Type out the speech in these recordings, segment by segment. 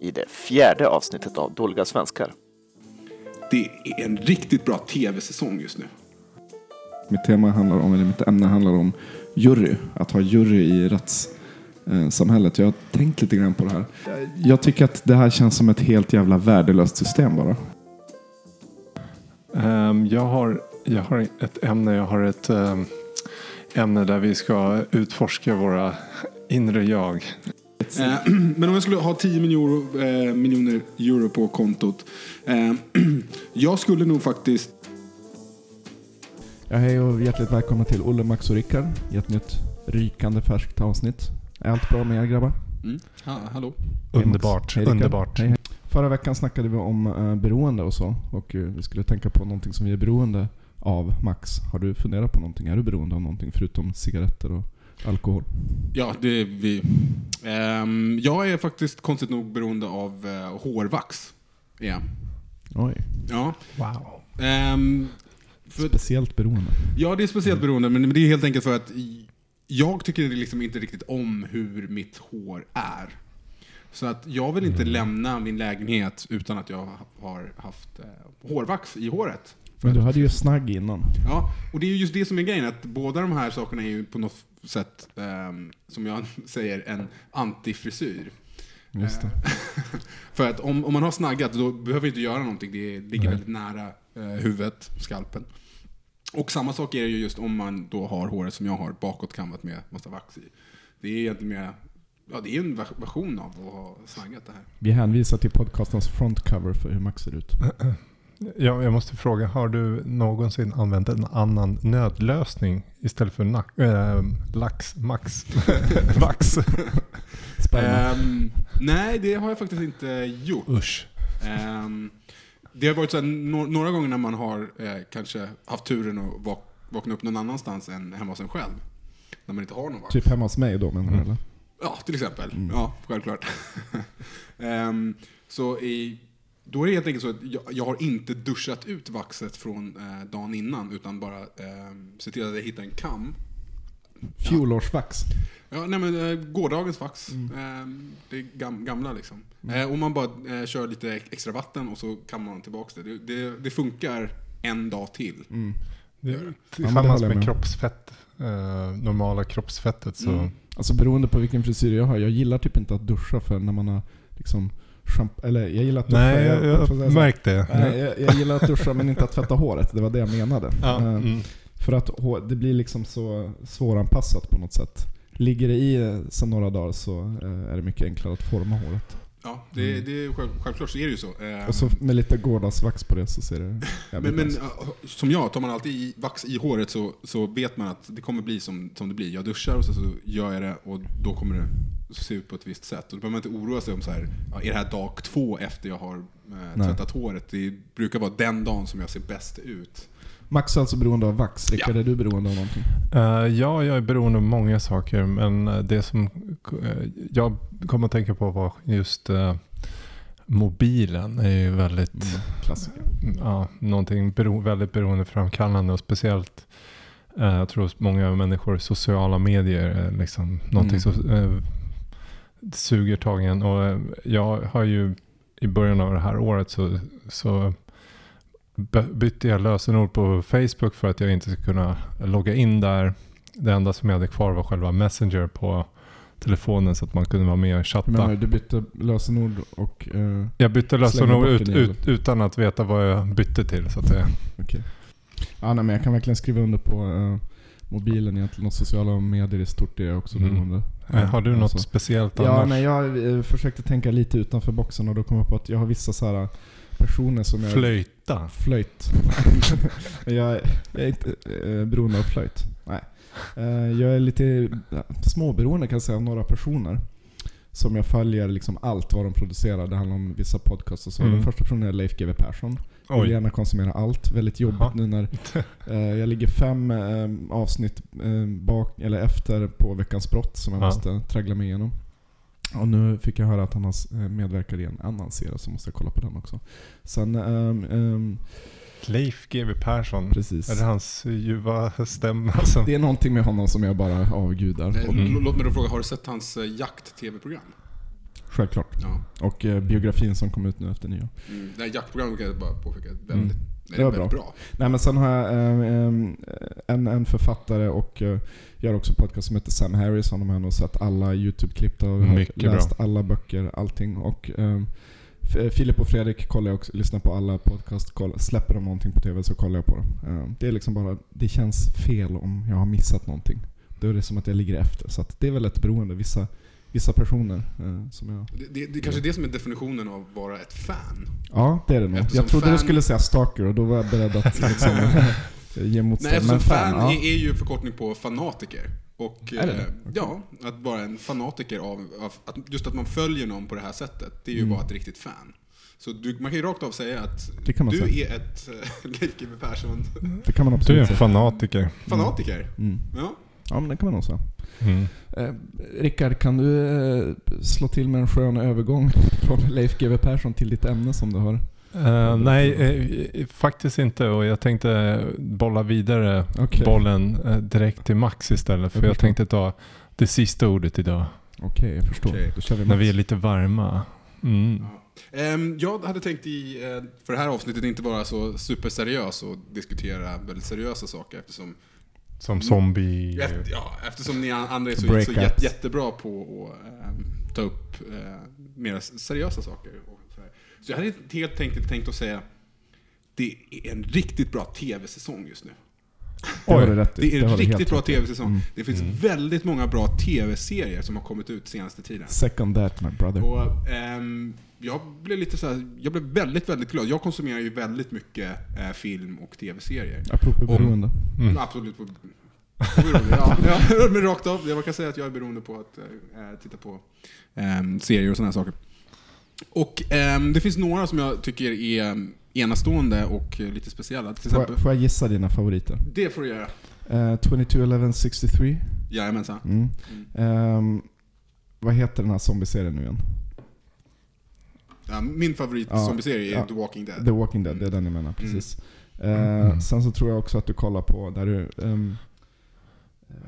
i det fjärde avsnittet av Dåliga svenskar. Det är en riktigt bra tv-säsong just nu. Mitt tema handlar om, eller mitt ämne handlar om jury. Att ha jury i rättssamhället. Jag har tänkt lite grann på det här. Jag tycker att det här känns som ett helt jävla värdelöst system bara. Ehm, jag, har, jag har ett ämne, jag har ett ehm, ämne där vi ska utforska våra inre jag. Eh, Men om jag skulle ha 10 miljoner, eh, miljoner euro på kontot. Eh, jag skulle nog faktiskt... Ja, hej och hjärtligt välkomna till Olle, Max och Rickard i ett nytt rykande färskt avsnitt. Är allt bra med er grabbar? Mm. Ha, hallå? Hej. Underbart, Hej, underbart. Hej. Förra veckan snackade vi om eh, beroende och så. Och eh, vi skulle tänka på någonting som vi är beroende av. Max, har du funderat på någonting? Är du beroende av någonting förutom cigaretter och alkohol? Ja, det är vi. Ehm, jag är faktiskt konstigt nog beroende av eh, hårvax. Ja. Oj, Ja. Wow. Ehm, för, speciellt beroende. ja, det är speciellt beroende, men det är helt enkelt för att jag tycker liksom inte riktigt om hur mitt hår är. Så att jag vill inte lämna min lägenhet utan att jag har haft eh, hårvax i håret. Men du hade ju snagg innan. Ja, och det är ju just det som är grejen, att båda de här sakerna är ju på något sätt, ehm, som jag säger, en antifrisyr. Just det. För att om, om man har snaggat, då behöver vi inte göra någonting. Det ligger Nej. väldigt nära eh, huvudet, skalpen. Och samma sak är det ju just om man då har håret som jag har, bakåtkammat med massa vax i. Det är egentligen mer, ja det är en ver- version av att ha snaggat det här. Vi hänvisar till podcastens frontcover för hur Max ser ut. Jag, jag måste fråga, har du någonsin använt en annan nödlösning istället för nack, äh, lax, max, vax? Sperma. Ehm, nej, det har jag faktiskt inte gjort. Usch. Ehm, det har varit så här, no- några gånger när man har eh, kanske haft turen att vak- vakna upp någon annanstans än hemma hos en själv. När man inte har någon vakt. Typ hemma hos mig då menar du Mm. eller? Ja, till exempel. Mm. Ja, självklart. Ehm, så i, då är det helt enkelt så att jag, jag har inte duschat ut vaxet från eh, dagen innan, utan bara eh, sett till att jag hittar en kam. Fjolårsvax. Ja, nej men eh, gårdagens vax. Mm. Eh, det är gam, gamla liksom. Mm. Eh, och man bara eh, kör lite extra vatten och så kan man tillbaka det. Det, det. det funkar en dag till. Mm. Det, tillsammans med, med. kroppsfett, eh, normala kroppsfettet så... Mm. Alltså beroende på vilken frisyr jag har. Jag gillar typ inte att duscha för när man har liksom Eller jag gillar att duscha. Nej, jag, jag märkte det. Nej, jag, jag gillar att duscha men inte att tvätta håret. Det var det jag menade. Ja, Eh, mm. För att det blir liksom så svåranpassat på något sätt. Ligger det i sedan några dagar så eh, är det mycket enklare att forma håret. Ja, det, Mm. det, självklart så är det ju så. Och så med lite gårdagsvax på det så ser det men, men som jag, tar man alltid i vax i håret så, så vet man att det kommer bli som, som det blir. Jag duschar och så, så gör jag det och då kommer det se ut på ett visst sätt. Och då behöver man inte oroa sig om så här, ja, är det här dag två efter jag har eh, tvättat håret? Det brukar vara den dagen som jag ser bäst ut. Max är alltså beroende av vax. Rickard, är du beroende av någonting? Eh, ja, jag är beroende av många saker. Men eh, det som eh, jag kommer att tänka på var just eh, mobilen. är ju väldigt, Mm, klassiker. ja, någonting bero, väldigt beroendeframkallande. Och speciellt, jag tror hos många människor, sociala medier är liksom någonting Mm. som eh, suger tag i en. Och eh, jag har ju i början av det här året så, så by- bytte jag lösenord på Facebook för att jag inte skulle kunna logga in där. Det enda som jag hade kvar var själva Messenger på telefonen så att man kunde vara med och chatta. menar, du bytte lösenord och... Eh, Jag bytte lösenord ut, ut, utan att veta vad jag bytte till. Så att det, Okej. Ja, nej, men jag kan verkligen skriva under på eh, mobilen egentligen och sociala medier i stort det är också Mm. beroende. Eh, har du något Alltså. speciellt Ja, annars? nej, jag eh, försökte tänka lite utanför boxen och då kom jag på att jag har vissa så här personer som jag... Flöjta? Flöjt. jag, jag är inte eh, beroende av flöjt. Nej. Eh, jag är lite eh, småberoende kan jag säga av några personer. Som jag följer liksom allt vad de producerar. Det handlar om vissa podcasts och så. Mm. Den första personen är Leif GW Persson. Jag vill gärna konsumera allt. Väldigt jobbigt Jaha. nu när eh, jag ligger fem eh, avsnitt eh, bak, eller efter på Veckans brott som jag Ja. måste traggla mig igenom. Och nu fick jag höra att han har eh, medverkat i en annan serie så måste jag kolla på den också. Sen, ehm, Leif GW Persson. precis. Är det hans ljuva stämma? Som... Det är någonting med honom som jag bara avgudar. Mm. Låt mig då fråga, har du sett hans eh, jakt-tv-program? Självklart. Ja. Och eh, biografin som kom ut nu efter nyår. Mm. Det här jaktprogrammet kan jag bara påpeka. Väldigt, Mm. det var väldigt bra. Nej men sen har jag eh, eh, en, en författare och eh, gör också podcast som heter Sam Harris. Honom har jag nog sett alla YouTube-klipp och Mycket läst alla böcker, allting. Och eh, Filip och Fredrik kollar jag också, lyssnar på alla podcast. Koll, släpper de någonting på TV så kollar jag på dem. Eh, det är liksom bara, det känns fel om jag har missat någonting. Då är det som att jag ligger efter. Så att det är väl ett beroende. Vissa, vissa personer eh, som jag... Det, det, det är kanske är det som är definitionen av att vara ett fan. Ja, det är det nog. Eftersom Jag trodde du fan- skulle säga stalker och då var jag beredd att liksom, ge motstånd. Nej, eftersom Men fan, ja. är, ju förkortning på fanatiker. Och Är det eh, det? ja, att vara en fanatiker av, av att, just att man följer någon på det här sättet, det är ju Mm. bara ett riktigt fan. Så du, man kan ju rakt av säga att Det du säga. är ett äh, Leif GW Persson Det kan man Du är absolut en säga. fanatiker. fanatiker. Mm. Ja. Ja, men det kan man nog säga. Mm. Eh, Rickard, kan du eh, slå till med en skön övergång från Leif GW Persson till ditt ämne som du har? Eh, nej, eh, faktiskt inte. Och jag tänkte bolla vidare Okej. bollen eh, direkt till Max istället. För Jag jag, tänkte ta det sista ordet idag. Okej, jag förstår. Okej. Då kör vi När vi är lite varma. Mm. Ja. Ehm, jag hade tänkt i, eh, för det här avsnittet inte vara så superseriös och diskutera väldigt seriösa saker eftersom, Som zombie... efter, ja, eftersom ni andra är så, så jätte, jättebra på att ehm, ta upp eh, mer seriösa saker. Och så, här. så jag hade helt enkelt tänkt att säga det är en riktigt bra tv-säsong just nu. Det Oj, i. Det är en helt riktigt bra tv-säsong. Mm. Det finns väldigt många bra tv-serier som har kommit ut senaste tiden. Second that my brother. Och, ehm, jag blev lite så här, jag blev väldigt, väldigt glad. Jag konsumerar ju väldigt mycket eh, film och tv-serier. Apropå beroende. Mm. Absolut på, på beroende. Ja, ja, men rakt av. Jag kan säga att jag är beroende på att eh, titta på ehm, serier och sådana saker. Och ehm, det finns några som jag tycker är um, enastående och eh, lite speciella. Till Får, exempel, får jag gissa dina favoriter? det får du göra. Uh, 221163. Jajamensan. Mm. Mm. Ehm, vad heter den här zombieserien nu igen? Ja, min favorit Ja, zombieserie är ja. The Walking Dead. The Walking Dead, det är den jag Mm. menar. Precis. Eh, Mm. Sen så tror jag också att du kollar på där du... ehm,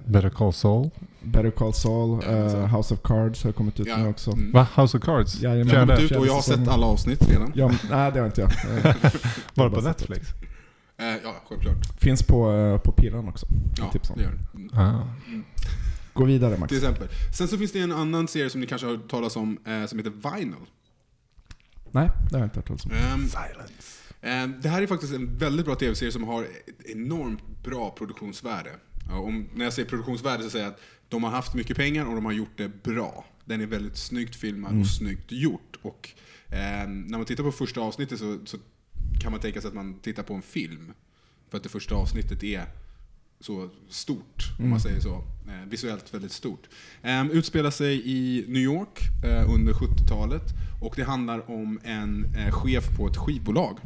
Better Call Saul. Better Call Saul, Ja, så. House of Cards har kommit ut Ja. nu också. Mm. Va? House of Cards? Jajamän. Jag har kommit ut och jag har sett alla avsnitt redan. Ja, nej, det har inte jag. Var det bara på Netflix? Eh, ja, självklart. Finns på, på Pirran också. Ja, det gör det. Mm. Ah. Gå vidare Max. Till exempel. Sen så finns det en annan serie som ni kanske har hört talas om eh, som heter Vinyl. Nej, det har jag inte hört talas om. Ehm, ehm, det här är faktiskt en väldigt bra tv-serie som har ett enormt bra produktionsvärde. Om, när jag säger produktionsvärde så säger jag att de har haft mycket pengar och de har gjort det bra. Den är väldigt snyggt filmad Mm. och snyggt gjort. Och, ehm, när man tittar på första avsnittet så, så kan man tänka sig att man tittar på en film. För att det första avsnittet är så stort, om Mm. man säger så. Eh, visuellt väldigt stort. Um, utspelar sig i New York eh, under 70-talet och det handlar om en eh, chef på ett skivbolag.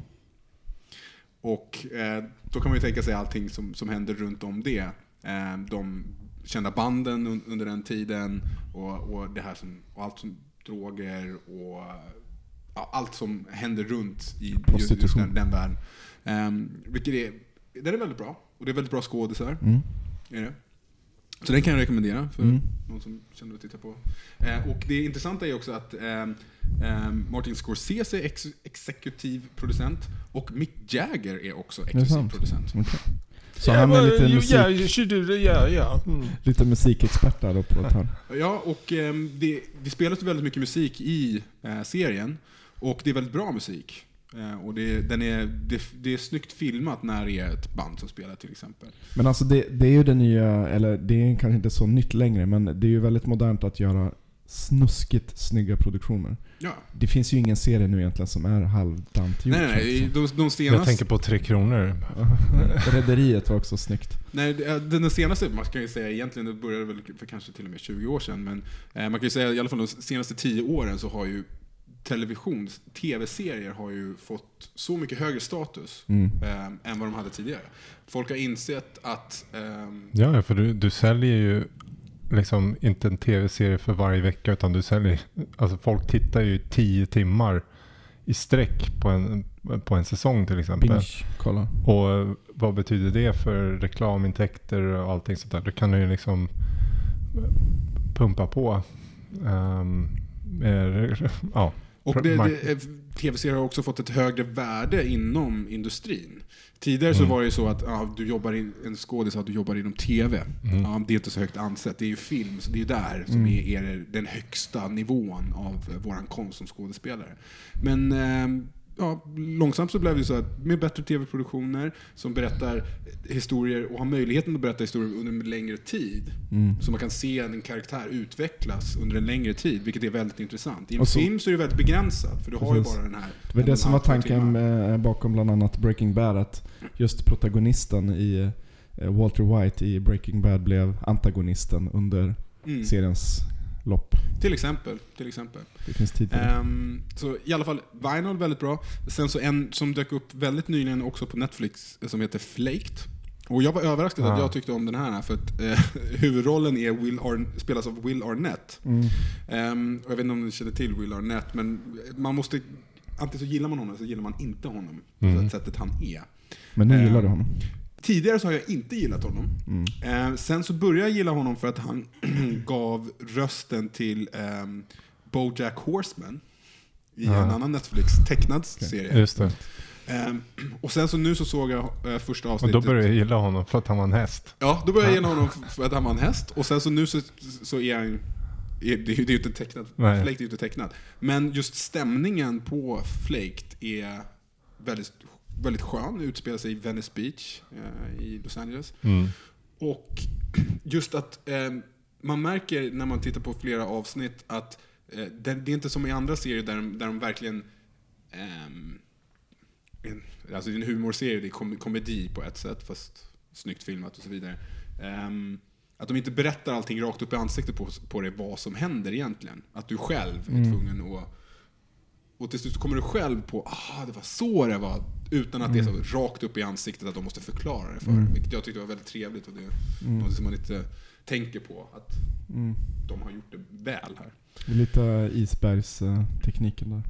Och eh, då kan man ju tänka sig allting som, som händer runt om det. Eh, de kända banden un, under den tiden och, och, det här som, och allt som droger och ja, allt som händer runt i just, den, den världen. Um, vilket är, den är väldigt bra. Och det är väldigt bra skådisar. Mm. Är det. Så den kan jag rekommendera för Mm. någon som känner att titta på. Eh, och det intressanta är också att ehm, ehm, Martin Scorsese är ex exekutiv producent och Mick Jagger är också exekutiv producent. Okej. Så han är lite, musik, ja, ja. Mm. lite musikexpert där då på ett hörn. Ja, och ehm, det, det spelas väldigt mycket musik i eh, serien. Och det är väldigt bra musik. Eh, och det, den är, det, det är snyggt filmat när det är ett band som spelar till exempel. Men alltså det, det är ju det nya, eller det är kanske inte så nytt längre, men det är ju väldigt modernt att göra snuskigt snygga produktioner. Ja. Det finns ju ingen serie nu egentligen som är halvdant gjord. Nej, nej, De, de Jag senaste... tänker på Tre Kronor. Rederiet var också snyggt. Nej, den senaste, man kan ju säga egentligen, det började väl för kanske till och med 20 år sedan, men eh, man kan ju säga i alla fall de senaste 10 åren så har ju television, tv-serier har ju fått så mycket högre status Mm. eh, än vad de hade tidigare. Folk har insett att ehm, Ja, för du, du säljer ju liksom inte en tv-serie för varje vecka utan du säljer, alltså folk tittar ju tio timmar i sträck på en, på en säsong till exempel. Binge, kolla. Och eh, vad betyder det för reklamintäkter och allting sånt där? Då kan du ju liksom pumpa på. ehm, eh, ja, Och eh, tv-serier har också fått ett högre värde inom industrin. Tidigare så Mm. var det ju så att ja, du jobbar in, en skådis, att du jobbar inom TV. Mm. Ja, det är inte så högt ansett. Det är ju film, så det är där som Mm. är, är den högsta nivån av våran konst som skådespelare. Men eh, ja, långsamt så blev det så att med bättre tv-produktioner som berättar historier och har möjligheten att berätta historier under en längre tid. Mm. Så man kan se en karaktär utvecklas under en längre tid, vilket är väldigt intressant. I en så- film så är det väldigt begränsat, för du har ju Precis. bara den här... Det var det som var tanken eh, bakom bland annat Breaking Bad. Att just protagonisten i eh, Walter White i Breaking Bad blev antagonisten under Mm. seriens lopp. Till exempel. Till exempel. Det finns tid. Ehm, så i alla fall, Vinyl väldigt bra. Sen så en som dök upp väldigt nyligen också på Netflix eh, som heter Flaked. Och jag var överraskad att Ja. jag tyckte om den här för att eh, huvudrollen är Will Arn- spelas av Will Arnett. Mm. Ehm, och jag vet inte om ni känner till Will Arnett, men man måste... Antingen så gillar man honom eller så gillar man inte honom. Mm. På det sättet han är. Men nu Ehm, gillar du honom. Tidigare så har jag inte gillat honom. Mm. Eh, sen så började jag gilla honom för att han gav rösten till ehm, Bojack Horseman i Ja. en annan Netflix tecknad serie. just det. Ehm, och sen så nu så såg jag eh, första Och avsnittet. då började jag gilla honom för att han var en häst. Ja, då började jag gilla honom för att han var en häst. Och sen så nu så, så är han... Är, det det är ju inte tecknat. Nej. Flaked är ju inte tecknat. Men just stämningen på Flaked är väldigt, väldigt skön. Utspelar sig i Venice Beach eh, i Los Angeles. Mm. Och just att eh, man märker när man tittar på flera avsnitt att eh, det, det är inte som i andra serier där, de- där de verkligen... ehm, en, alltså det är en humorserie, det är kom, komedi på ett sätt, fast snyggt filmat och så vidare. Ehm, att de inte berättar allting rakt upp i ansiktet på, på dig, vad som händer egentligen. Att du själv är Mm. tvungen att... Och till slut kommer du själv på ah det var så det var. Utan att det är så rakt upp i ansiktet att de måste förklara det för Mm. Vilket jag tyckte var väldigt trevligt. Och det är Mm. något som man inte tänker på. Att Mm. de har gjort det väl här. Det är lite isbergstekniken där.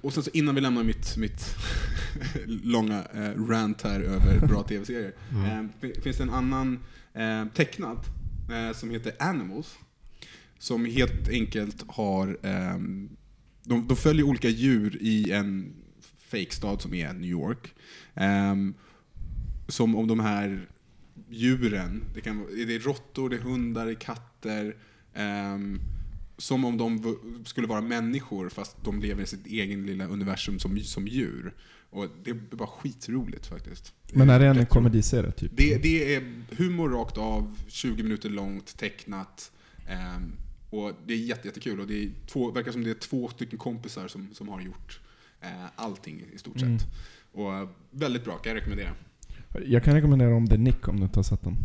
Och sen så innan vi lämnar mitt, mitt långa eh, rant här över bra tv-serier. Mm. Eh, fin- finns det en annan eh, tecknad eh, som heter Animals. Som helt enkelt har... de, de följer olika djur i en fake-stad som är New York. Ehm, som om de här djuren, det, kan, det är råttor, det är hundar, det är katter. ehm, som om de skulle vara människor fast de lever i sitt egen lilla universum som, som djur. Och det är bara skitroligt faktiskt. Men är det en komediserie typ? Det, det är humor rakt av, 20 minuter långt, tecknat. ehm, och det är jätte, jättekul. Och det är två, verkar som det är två stycken kompisar som, som har gjort allting i stort Mm. sett. Och eh, väldigt bra, kan jag rekommendera. Jag kan rekommendera om The Nick om du inte har sett den.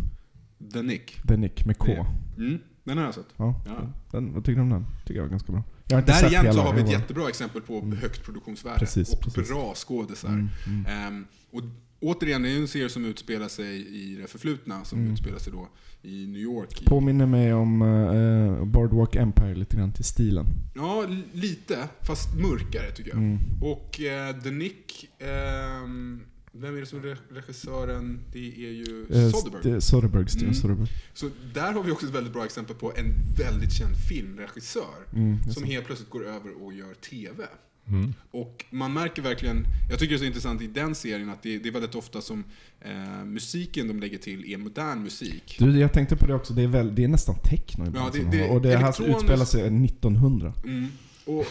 The Nick. The Nick med K. Mm, den har jag sett. Ja. Ja. Den, vad tycker du om den? Tycker jag var ganska bra. Jag har inte Där sett igen hela. så har vi ett jättebra exempel på Mm. högt produktionsvärde. Precis, och precis. bra skådisar. Mm, mm. Ehm, och återigen, det är en serie som utspelar sig i det förflutna, som Mm. utspelar sig då i New York. Påminner mig om uh, Boardwalk Empire lite grann till stilen. Ja, li- lite, fast mörkare tycker jag. Mm. Och eh, The Nick, ehm, vem är det som är re- regissören? Det är ju Eh, Soderbergh. Soderbergh, Steven Mm. Soderbergh. Så där har vi också ett väldigt bra exempel på en väldigt känd filmregissör. Mm, Som helt plötsligt går över och gör TV. Mm. Och man märker verkligen, jag tycker det är så intressant i den serien att det, det är väldigt ofta som eh, musiken de lägger till är modern musik. Du, jag tänkte på det också, det är, väl, det är nästan techno ibland Ja, det- det- har- Och det här elektroniskt- utspelar sig 1900. Mm. Och, och,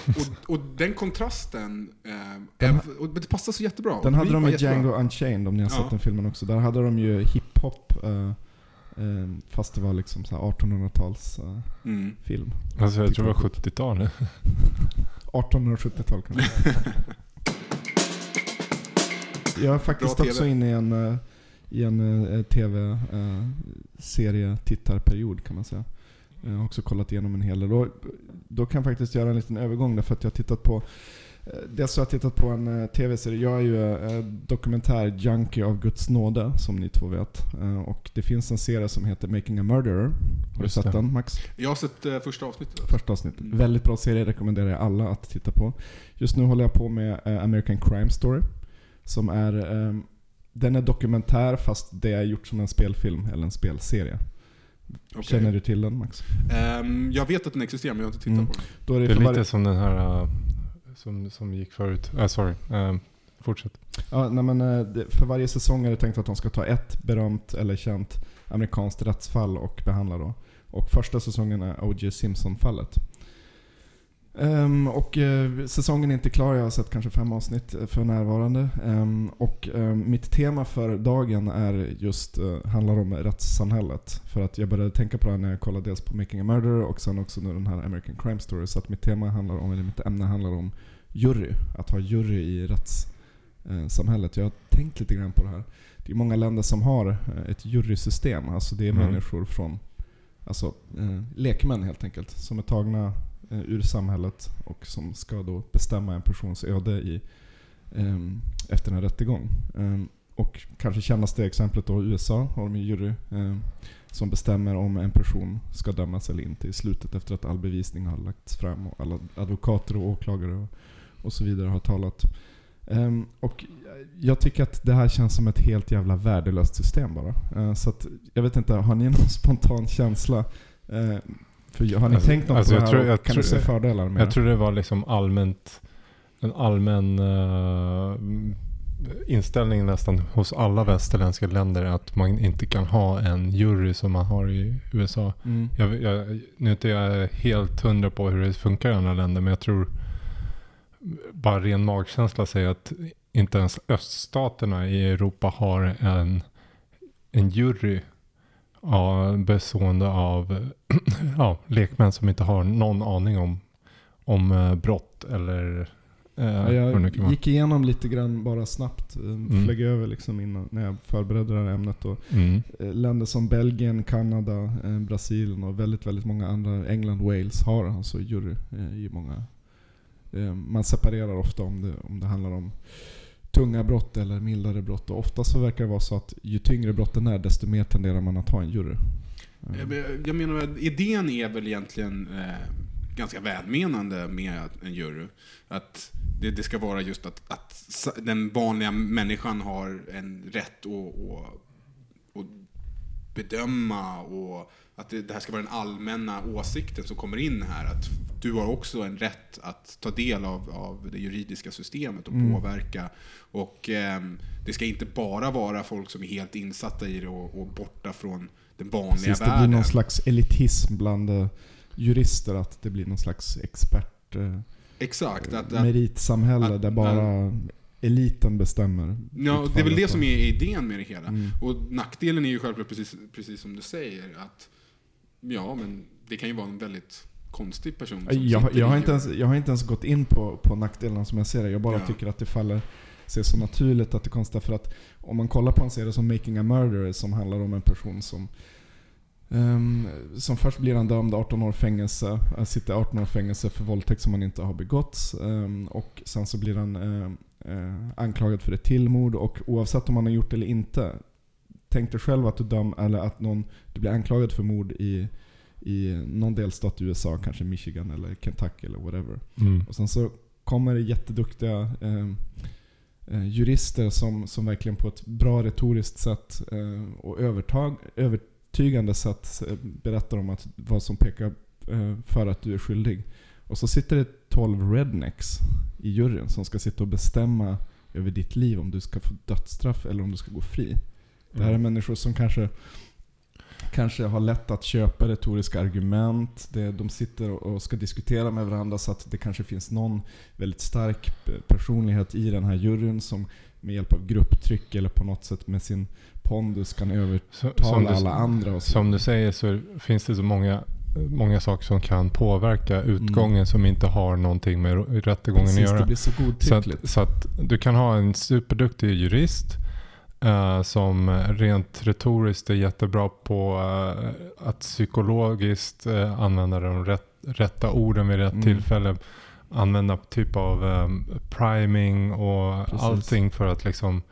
och den kontrasten, eh, Den är, och det passar så jättebra. Den Det hade de i jättebra. Django Unchained om ni har Ja. sett den filmen också. Där hade de ju hiphop, eh, eh, fast det var liksom så här 1800-tals eh, Mm. film. Alltså jag tror det var Tycker 70-tal. 1870-tal kanske. Jag är faktiskt Bra också TV. inne i en, eh, i en eh, tv-serietittarperiod kan man säga. Jag har också kollat igenom en hel del. Då, då kan jag faktiskt göra en liten övergång därför att jag har tittat på eh, Dels har jag tittat på en eh, tv-serie. Jag är ju eh, dokumentär-junkie av Guds nåde, som ni två vet. Eh, och det finns en serie som heter Making a Murderer. Har du Just sett det. den Max? Jag har sett eh, första avsnittet. Första avsnittet. Mm. Väldigt bra serie, rekommenderar jag alla att titta på. Just nu håller jag på med eh, American Crime Story. Som är, ehm, den är dokumentär fast det är gjort som en spelfilm eller en spelserie. Okej. Känner du till den Max? Ehm, jag vet att den existerar men jag har inte tittat Mm. på den. Då är det Det är lite varje- som den här uh, som, som gick förut. Uh, sorry, uh, fortsätt. Ja, nej men, eh, för varje säsong är det tänkt att de ska ta ett berömt eller känt amerikanskt rättsfall och behandla då. Och första säsongen är O.J. Simpson-fallet. Um, och uh, säsongen är inte klar, jag har sett kanske fem avsnitt för närvarande. Um, och um, mitt tema för dagen är just, uh, handlar om rättssamhället. För att jag började tänka på det här när jag kollade dels på Making a Murderer och sen också nu den här American Crime Story. Så att mitt tema handlar om, eller mitt ämne handlar om jury. Att ha jury i rättssamhället. Jag har tänkt lite grann på det här. Det är många länder som har eh, ett jurysystem. Alltså det är Mm. människor från, alltså eh, lekmän helt enkelt, som är tagna eh, ur samhället och som ska då bestämma en persons öde i, ehm, efter en rättegång. Ehm, och kanske kännaste exemplet då USA har de jury ehm, som bestämmer om en person ska dömas eller inte i slutet efter att all bevisning har lagts fram och alla advokater och åklagare och, och så vidare har talat. Ehm, och jag tycker att det här känns som ett helt jävla värdelöst system bara. Ehm, så att, jag vet inte, har ni någon spontan känsla? Ehm, för har ni Alltså- tänkt något alltså på det jag här? tror- jag kan tror- ni se fördelar med Jag det? tror det var liksom allmänt en allmän eh, inställning nästan hos alla västerländska länder att man inte kan ha en jury som man har i USA. Mm. Jag, jag, nu är inte jag helt hundra på hur det funkar i andra länder men jag tror bara ren magkänsla säger att inte ens öststaterna i Europa har en, en jury ja, bestående av ja, lekmän som inte har någon aning om, om eh, brott eller eh, jag gick igenom lite grann bara snabbt, eh, Mm. flög över liksom innan, när jag förberedde det här ämnet. Och, Mm. eh, länder som Belgien, Kanada, Brasilien och väldigt, väldigt många andra, England, Wales har alltså jury i många. Eh, man separerar ofta om det, om det handlar om tunga brott eller mildare brott. Och ofta så verkar det vara så att ju tyngre brotten är, desto mer tenderar man att ha en jury. Eh, jag menar, idén är väl egentligen eh, ganska välmenande med en jury. Att det, det ska vara just att, att den vanliga människan har en rätt att, att, att bedöma och att det, det här ska vara den allmänna åsikten som kommer in här. Att du har också en rätt att ta del av, av det juridiska systemet och Mm. påverka. Och ehm, det ska inte bara vara folk som är helt insatta i det och, och borta från den vanliga Precis, det blir världen. någon slags elitism bland eh, jurister, att det blir någon slags expert... eh, Exakt. Att, att, meritsamhälle att- där bara eliten bestämmer. ja, det är väl det som är idén med det hela. Mm. Och nackdelen är ju självklart precis, precis som du säger. att Ja, men det kan ju vara en väldigt konstig person som Jag, jag, har inte ens, jag har inte ens gått in på, på nackdelarna som jag ser det. Jag bara Ja. tycker att det faller sig så naturligt att det är konstigt. För att om man kollar på en serie som Making a Murderer som handlar om en person som ehm, som först blir han dömd 18 år fängelse, han sitter 18 år fängelse för våldtäkt som han inte har begått. ehm, och sen så blir han eh, anklagad för ett tillmord och oavsett om han har gjort det eller inte. Tänk dig själv att du döm, eller att någon, du blir anklagad för mord i, i någon delstat i USA, kanske Michigan eller Kentucky eller whatever. Mm. Och sen så kommer det jätteduktiga eh, eh, jurister som, som verkligen på ett bra retoriskt sätt eh, och övertag, övertygande sätt eh, berättar om att, vad som pekar eh, för att du är skyldig. Och så sitter det 12 rednecks i juryn som ska sitta och bestämma över ditt liv om du ska få dödsstraff eller om du ska gå fri. Det här är Mm. människor som kanske, kanske har lätt att köpa retoriska argument. Det, de sitter och ska diskutera med varandra så att det kanske finns någon väldigt stark personlighet i den här juryn som med hjälp av grupptryck eller på något sätt med sin pondus kan övertala du, alla andra. Som du säger så finns det så många, många saker som kan påverka utgången Mm. som inte har någonting med rättegången Precis, att göra. så Så att, så att du kan ha en superduktig jurist eh, som rent retoriskt är jättebra på eh, att psykologiskt eh, använda de rätt, rätta orden vid rätt Mm. tillfälle. Använda typ av eh, priming och Precis. allting för att liksom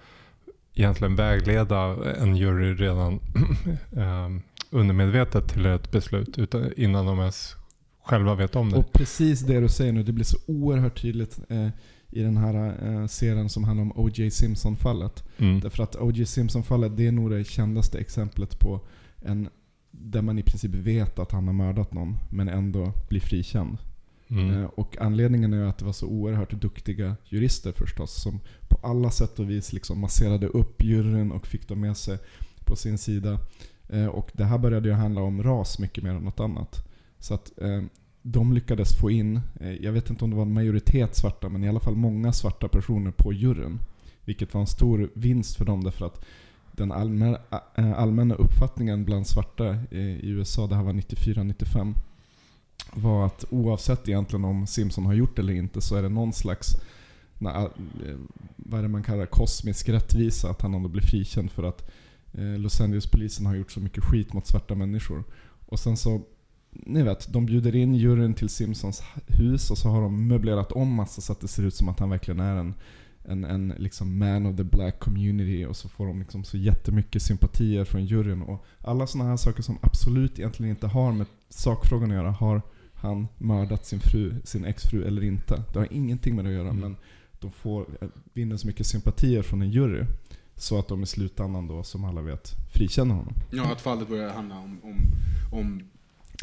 egentligen vägleda en jury redan eh, undermedvetet till ett beslut utan, innan de ens själva vet om det. Och precis det du säger nu, det blir så oerhört tydligt eh, i den här eh, serien som handlar om O.J. Simpson-fallet. Mm. Därför att O.J. Simpson-fallet, det är nog det kändaste exemplet på en där man i princip vet att han har mördat någon, men ändå blir frikänd. Mm. Eh, Och anledningen är att det var så oerhört duktiga jurister förstås, som på alla sätt och vis liksom masserade upp juryn och fick dem med sig på sin sida. Eh, Och det här började ju handla om ras mycket mer än något annat. Så att eh, de lyckades få in, eh, jag vet inte om det var en majoritet svarta, men i alla fall många svarta personer på juryn. Vilket var en stor vinst för dem därför att den allmänna, eh, allmänna uppfattningen bland svarta eh, i USA, det här var 94-95, var att oavsett egentligen om Simpson har gjort det eller inte så är det någon slags, vad är det man kallar kosmisk rättvisa, att han ändå blir frikänd för att Los Angeles-polisen har gjort så mycket skit mot svarta människor. Och sen så, ni vet, de bjuder in juryn till Simpsons hus och så har de möblerat om massa så att det ser ut som att han verkligen är en en, en liksom man of the black community och så får de liksom så jättemycket sympatier från juryn. Och alla sådana här saker som absolut egentligen inte har med sakfrågan att göra. Har han mördat sin fru, sin exfru eller inte? Det har ingenting med det att göra Mm. men de får, vinner så mycket sympatier från en jury. Så att de i slutändan då, som alla vet, frikänner honom. Ja, att fallet börjar handla om, om, om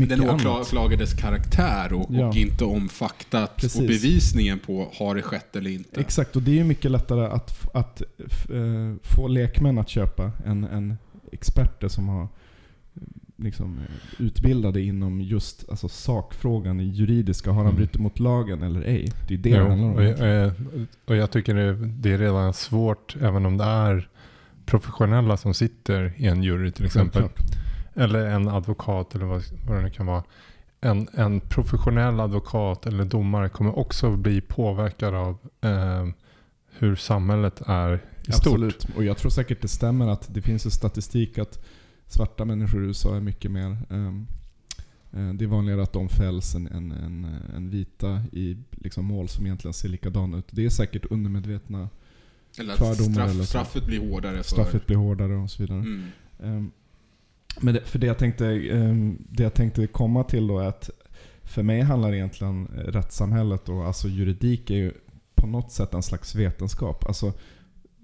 den åklagades karaktär och, Ja. och inte om faktat Precis. och bevisningen på har det skett eller inte. Exakt, och det är ju mycket lättare att, att eh, få lekmän att köpa än, än experter som har eh, liksom, eh, utbildade inom just alltså, sakfrågan i juridiska. Har han Mm. brutit mot lagen eller ej? Det är det Jo, det handlar om. och, jag, och jag tycker det, det är redan svårt, även om det är professionella som sitter i en jury till exempel. Självklart. Eller en advokat eller vad, vad det nu kan vara. En, en professionell advokat eller domare kommer också bli påverkad av eh, hur samhället är i stort. Absolut. Och jag tror säkert det stämmer att det finns ju statistik att svarta människor i USA är mycket mer eh, det är vanligare att de fälls än, än, än, än vita i liksom mål som egentligen ser likadana ut. Det är säkert undermedvetna. Eller att fördomar straff, eller så. straffet blir hårdare för... Straffet blir hårdare och så vidare. Mm. Ehm, men det, för det jag, tänkte, ehm, det jag tänkte komma till då är att för mig handlar egentligen eh, rättssamhället och alltså juridik är ju på något sätt en slags vetenskap. Alltså,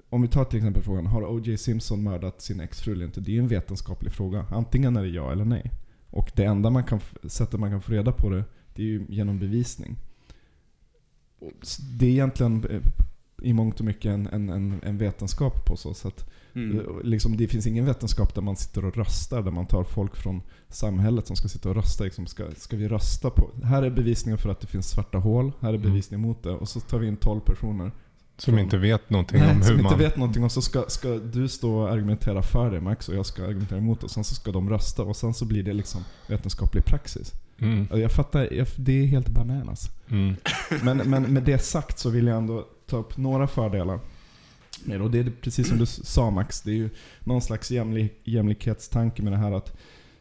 om vi tar till exempel frågan, har O.J. Simpson mördat sin exfru eller inte? Det är ju en vetenskaplig fråga. Antingen är det ja eller nej. Och det enda man kan, sättet man kan få reda på det, det är ju genom bevisning. Det är egentligen eh, i mångt och mycket en, en, en, en vetenskap på så sätt. Mm. Eh, Liksom, det finns ingen vetenskap där man sitter och röstar, där man tar folk från samhället som ska sitta och rösta. Liksom, ska, ska vi rösta på... Här är bevisningen för att det finns svarta hål, här är Mm. bevisningen mot det. Och så tar vi in 12 personer. Som inte vet någonting Nej, om som hur inte man... vet någonting. Och så ska, ska du stå och argumentera för det Max, och jag ska argumentera emot det. Och sen så ska de rösta, och sen så blir det liksom vetenskaplig praxis. Mm, Och Jag fattar, jag, det är helt bananas. mm, Men, men med det sagt så vill jag ändå ta upp några fördelar mer. Och det är precis som du sa Max, det är ju någon slags jämlik, jämlikhetstanke med det här att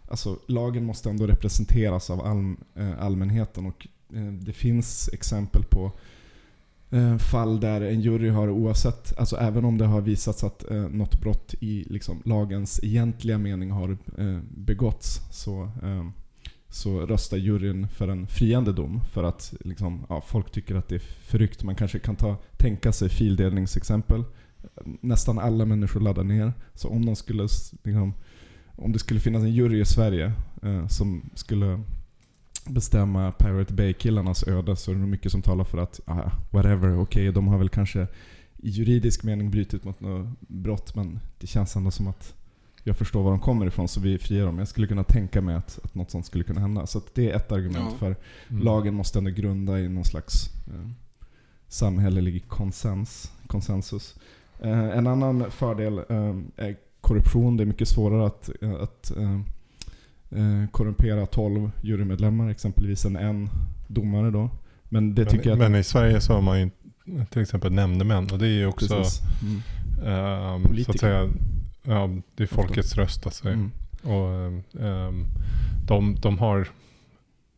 alltså, lagen måste ändå representeras av all, eh, allmänheten. Och eh, det finns exempel på eh, fall där en jury har oavsett, alltså även om det har visats att eh, något brott i liksom, lagens egentliga mening har eh, begåtts så eh, så röstar juryn för en friande dom. För att liksom, ja, folk tycker att det är förryckt. Man kanske kan ta, tänka sig fildelningsexempel. Nästan alla människor laddar ner. Så om, de skulle, liksom, om det skulle finnas en jury i Sverige eh, som skulle bestämma Pirate Bay-killarnas öde så är det nog mycket som talar för att ah, whatever, okej de har väl kanske i juridisk mening brutit mot något brott men det känns ändå som att jag förstår var de kommer ifrån så vi friar dem. Jag skulle kunna tänka mig att, att något sånt skulle kunna hända. Så att det är ett argument Ja. för mm. lagen måste ändå grunda i någon slags eh, samhällelig konsens, konsensus. Eh, en annan fördel eh, är korruption. Det är mycket svårare att, eh, att eh, eh, korrumpera 12 jurymedlemmar exempelvis än en domare då. Men det tycker men, jag men i Sverige så har man ju till exempel nämndemän och det är ju också. Mm. ehm, så att säga, ja, det är folkets röst alltså. Mm. Och ehm, de, de har,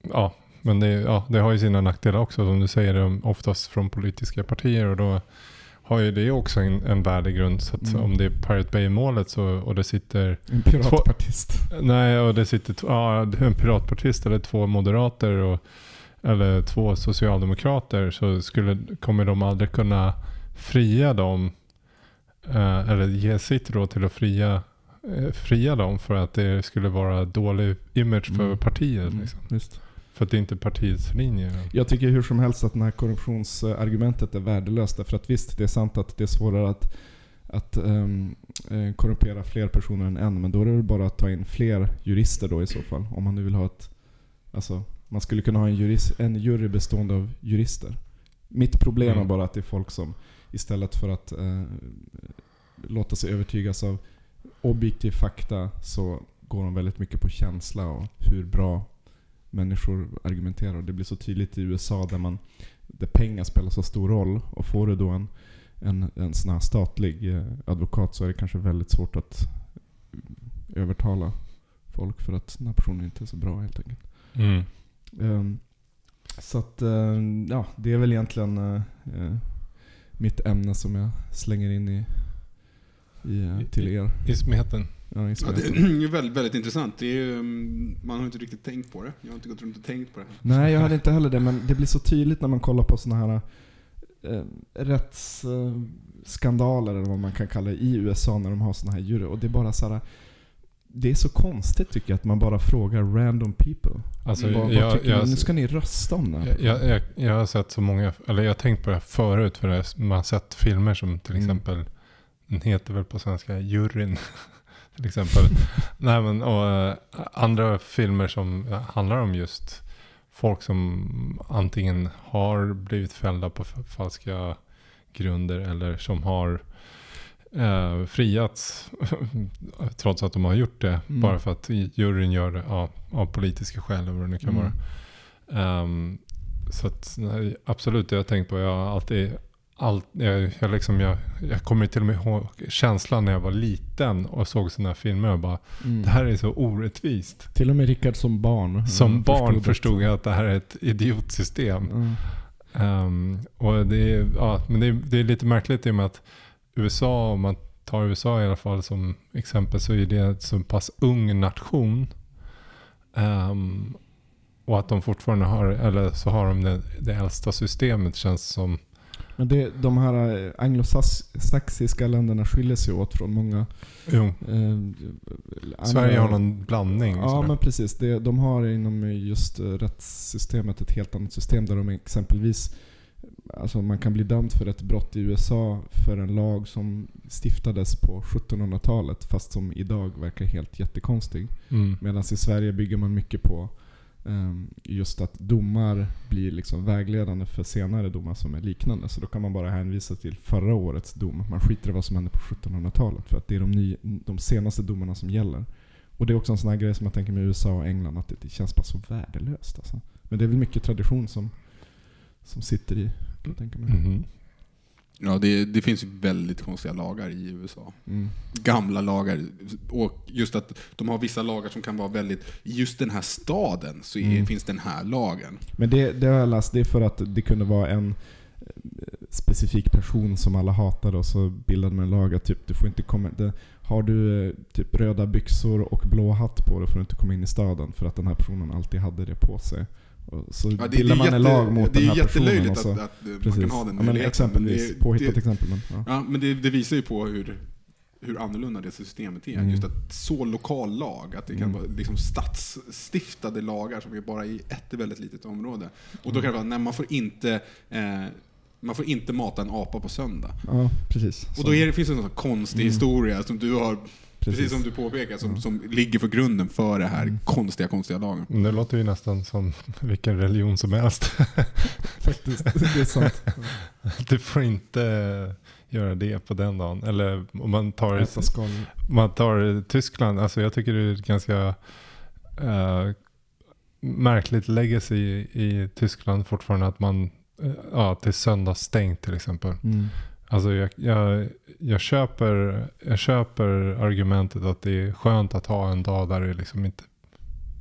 ja, men det, ja, det har ju sina nackdelar också som du säger, oftast från politiska partier och då har ju det också en, en värdegrund. Så Mm. om det är Pirate Bay-målet så, och det sitter En piratpartist. Nej, och det sitter ja, en piratpartist eller två moderater och, eller två socialdemokrater så skulle, kommer de aldrig kunna fria dem eh, eller ge sitt råd till att fria eh, fria dem för att det skulle vara dålig image för Mm. partiet. Mm, Liksom. Just. För att det inte är partiets linje. Jag tycker hur som helst att det här korruptionsargumentet är värdelöst. Därför att visst, det är sant att det är svårare att, att eh, korrumpera fler personer än en. Men då är det väl bara att ta in fler jurister då i så fall. Om man nu vill ha ett... Alltså, man skulle kunna ha en, jurist, en jury bestående av jurister. Mitt problem Mm. är bara att det är folk som istället för att eh, låta sig övertygas av objektiv fakta så går de väldigt mycket på känsla och hur bra människor argumenterar. Det blir så tydligt i USA där, man, där pengar spelar så stor roll. Och får du då en, en, en sån här statlig eh, advokat så är det kanske väldigt svårt att eh, övertala folk för att den här personen inte är så bra helt enkelt. Mm. Ehm, så att, eh, ja, det är väl egentligen eh, mitt ämne som jag slänger in i, i, till er. I smeten. Ja, i Ja, det är väldigt, väldigt intressant. Det är ju, mm, man har inte riktigt tänkt på det. Jag har inte gått runt och tänkt på det. Nej, jag hade inte heller det, men det blir så tydligt när man kollar på såna här eh, rättsskandaler, eller vad man kan kalla det, i USA när de har såna här jury. Och det är bara så här. Det är så konstigt tycker jag att man bara frågar random people. Alltså, vad, vad jag, tycker jag? Nu ska ni rösta om det här. jag, jag, jag har sett så många, eller jag har tänkt på det här förut. För det, man har sett filmer som till Mm. exempel, den heter väl på svenska Juryn. till exempel. Nej, men, och, eh, andra filmer som handlar om just folk som antingen har blivit fällda på falska grunder eller som har eh, friats trots att de har gjort det. Mm. Bara för att juryn gör det ja, av politiska skäl eller vad det nu kan Mm. vara. Ehm, så att, nej, absolut, det har jag tänkt på. Jag har alltid, allt, jag, jag, liksom, jag, jag kommer till och med ihåg känslan när jag var liten och såg sådana här filmer. Och bara, Mm. det här är så orättvist. Till och med Rickard som barn. Som mm, barn det. förstod jag att det här är ett idiotsystem. Mm. Ehm, och det är, ja, men det är, det är lite märkligt i och med att USA, om man tar USA i alla fall som exempel, så är det en så pass ung nation. Ehm, och att de fortfarande har, eller så har de det, det äldsta systemet känns som. Men det, de här eh, anglosaxiska länderna skiljer sig åt från många... Jo, Eh, Sverige har någon blandning. Ja men precis. Det, de har inom just eh, rättssystemet ett helt annat system där de exempelvis Alltså man kan bli dömd för ett brott i USA för en lag som stiftades på 1700-talet fast som idag verkar helt jättekonstig. Mm. Medan i Sverige bygger man mycket på Ehm, just att domar blir liksom vägledande för senare domar som är liknande. Så då kan man bara hänvisa till förra årets dom. Man skiter i vad som hände på 1700-talet för att det är de, ny, de senaste domarna som gäller. Och det är också en sån här grej som jag tänker med USA och England, att det, det känns bara så värdelöst. Alltså. Men det är väl mycket tradition som, som sitter i, kan jag tänka mig. Mhm. Ja, det, det finns ju väldigt konstiga lagar i USA. Mm. Gamla lagar. Och just att de har vissa lagar som kan vara väldigt... I just den här staden så är, Mm. finns den här lagen. Men det, det har jag läst, det är för att det kunde vara en eh, specifik person som alla hatade och så bildade man en lag att typ, du får inte komma... Det, har du eh, typ röda byxor och blå hatt på dig får du inte komma in i staden för att den här personen alltid hade det på sig. Så Ja, det, det bildar är man jätte, en lag mot det den är här personen. jättelöjligt och så, att, att eh, man precis. kan ha den ja, men möjligheten, exempelvis, det- påhittat det- exempel. Men, ja. Ja, men det, det visar ju på hur, hur annorlunda det systemet är. Mm. Just att så lokal lag, att det kan Mm. vara liksom statsstiftade lagar som är bara i ett väldigt litet område. Och då kan det vara, nej man får inte, eh, man får inte mata en apa på söndag. ja, precis. Och då är det, finns det en sån konstig Mm. historia som du har, precis, som du påpekar, som, som ligger för grunden för det här Mm. konstiga, konstiga lagen. Det låter ju nästan som vilken religion som helst. Faktiskt, det är sant. Du får inte göra det på den dagen. Eller om man tar, man tar Tyskland. Alltså jag tycker det är ett ganska eh, märkligt legacy i, i Tyskland fortfarande. Att man, eh, ja, att det är söndagsstängt till exempel. Mm. Alltså jag, jag, jag, köper, jag köper argumentet att det är skönt att ha en dag där det liksom inte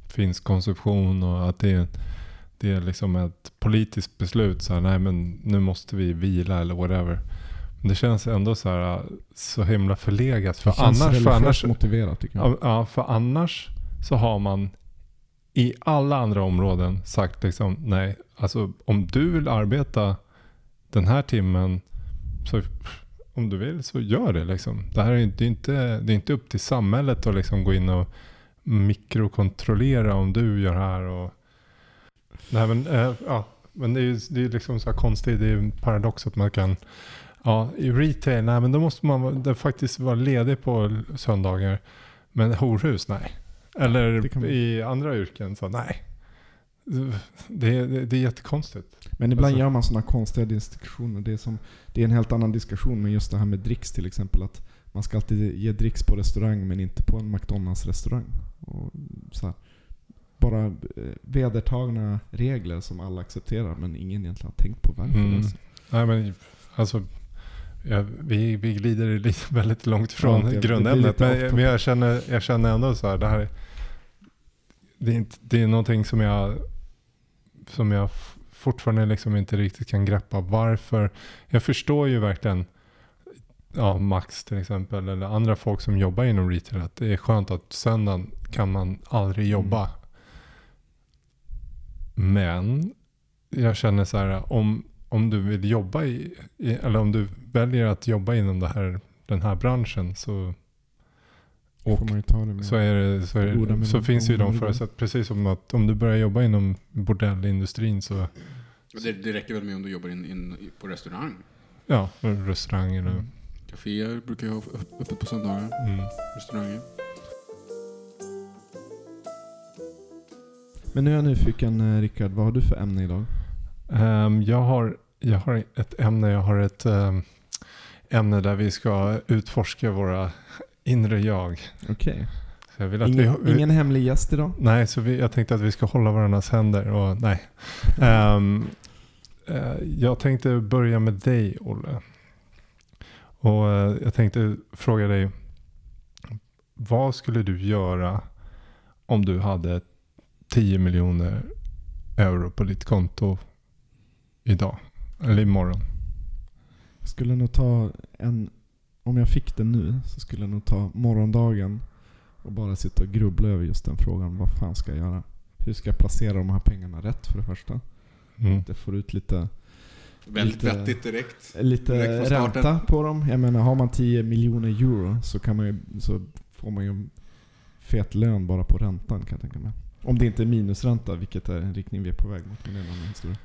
finns konsumtion och att det är, det är liksom ett politiskt beslut. Så här, nej men nu måste vi vila eller whatever. Men det känns ändå så här så himla förlegat. För annars, för annars, motiverat tycker jag. ja, ja, för annars så har man i alla andra områden sagt liksom nej, alltså om du vill arbeta den här timmen så om du vill så gör det liksom. Det här är, det är, inte, det är inte upp till samhället att liksom gå in och mikrokontrollera om du gör här och... Nej men, eh, ja, men det är ju det är liksom så här konstigt, det är en paradox att man kan... Ja, i retail, nej men då måste man det faktiskt vara ledig på söndagar. Men horhus, nej. Eller i andra yrken, så nej. Det, är- det, det är jättekonstigt. Men ibland Alltså- gör man sådana konstiga distinktioner. Det är, som, det är en helt annan diskussion med just det här med dricks till exempel. Att man ska alltid ge dricks på restaurang men inte på en McDonalds restaurang. Och så här, bara eh, vedertagna regler som alla accepterar men ingen egentligen har tänkt på varför. Mm. Alltså. Nej men alltså, ja, vi, vi glider lite väldigt långt från Ja, grundämnet. Men, men jag, känner, jag känner ändå så här, det här det är, inte, det är någonting som jag, som jag fortfarande liksom inte riktigt kan greppa. Varför? Jag förstår ju verkligen ja, Max till exempel, eller andra folk som jobbar inom retail, att det är skönt att söndagen kan man aldrig jobba. Men jag känner så här, om, om du vill jobba i, i, eller om du väljer att jobba inom det här, den här branschen så, och får man ju ta det med. så, är det, så, är det, så finns ju de förutsättningarna. Precis som att om du börjar jobba inom bordellindustrin så, Det, det räcker väl med om du jobbar in, in, på restaurang. ja, restaurang eller, Mm. Caféer brukar ju ha öpp- öppet på söndagar. mm. Restauranger. Men nu är jag nyfiken eh, Rickard, vad har du för ämne idag? Ehm, jag, har, jag har ett ämne, jag har ett ehm, ämne där vi ska utforska våra inre jag. Okej. Att Ingen, vi, ingen hemlig gäst idag? Nej, så vi, jag tänkte att vi ska hålla varandras händer och nej. Ehm, eh, jag tänkte börja med dig, Olle. Och eh, jag tänkte fråga dig. Vad skulle du göra om du hade 10 miljoner euro på ditt konto idag? Eller imorgon? Jag skulle nog ta en... Om jag fick det nu så skulle jag nog ta morgondagen och bara sitta och grubbla över just den frågan. Vad fan ska jag göra? Hur ska jag placera de här pengarna rätt för det första? Mm. Att jag får ut lite, Väldigt Lite- vettigt direkt. lite Direkt ränta på dem. Jag menar, har man 10 miljoner euro så, kan man ju, så får man ju en fet lön bara på räntan kan jag tänka mig. Om det inte är minusränta, vilket är en riktning vi är på väg mot. Men det är en annan historia.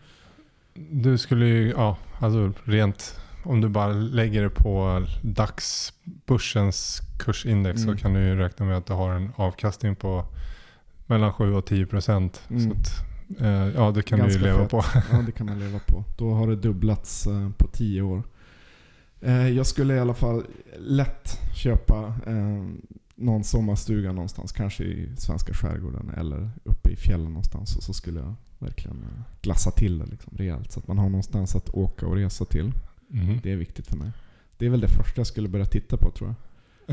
Du skulle ju, ja, alltså rent om du bara lägger det på dagsbörsens kursindex Mm. så kan du ju räkna med att du har en avkastning på mellan 7 och 10 procent. Mm. Eh, ja, det kan du Ganska ju leva fett. på. Ja, det kan man leva på. Då har det dubblats eh, på 10 år. Eh, jag skulle i alla fall lätt köpa eh, någon sommarstuga någonstans. Kanske i svenska skärgården eller uppe i fjällen någonstans. Och så skulle jag verkligen glassa till det liksom, rejält. Så att man har någonstans att åka och resa till. Mhm. Det är viktigt för mig. Det är väl det första jag skulle börja titta på tror jag.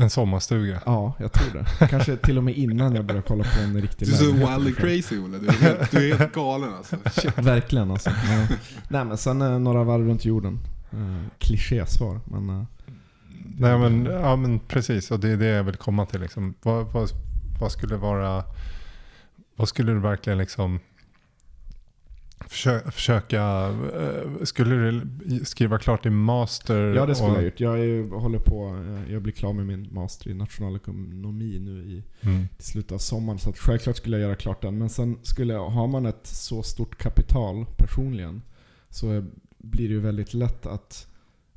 En sommarstuga. Ja, jag tror det. Kanske till och med innan jag börjar kolla på en riktig Du är så lägenhet. wild and crazy Olle. Du är helt, du är helt galen alltså. Shit. Verkligen alltså. Nej men sen eh, några varv runt jorden. Eh, Klichésvar men... eh, Nej men, ja, men precis, och det är det jag vill komma till. Liksom. Vad, vad, vad skulle vara... Vad skulle du verkligen liksom... Försöka, försöka eh, skulle du skriva klart din master? Ja det skulle och, jag gjort. Jag är, håller på, eh, jag blir klar med min master i nationalekonomi nu i, Mm. i slutet av sommaren. Så att självklart skulle jag göra klart den. Men sen skulle har man ett så stort kapital personligen så blir det ju väldigt lätt att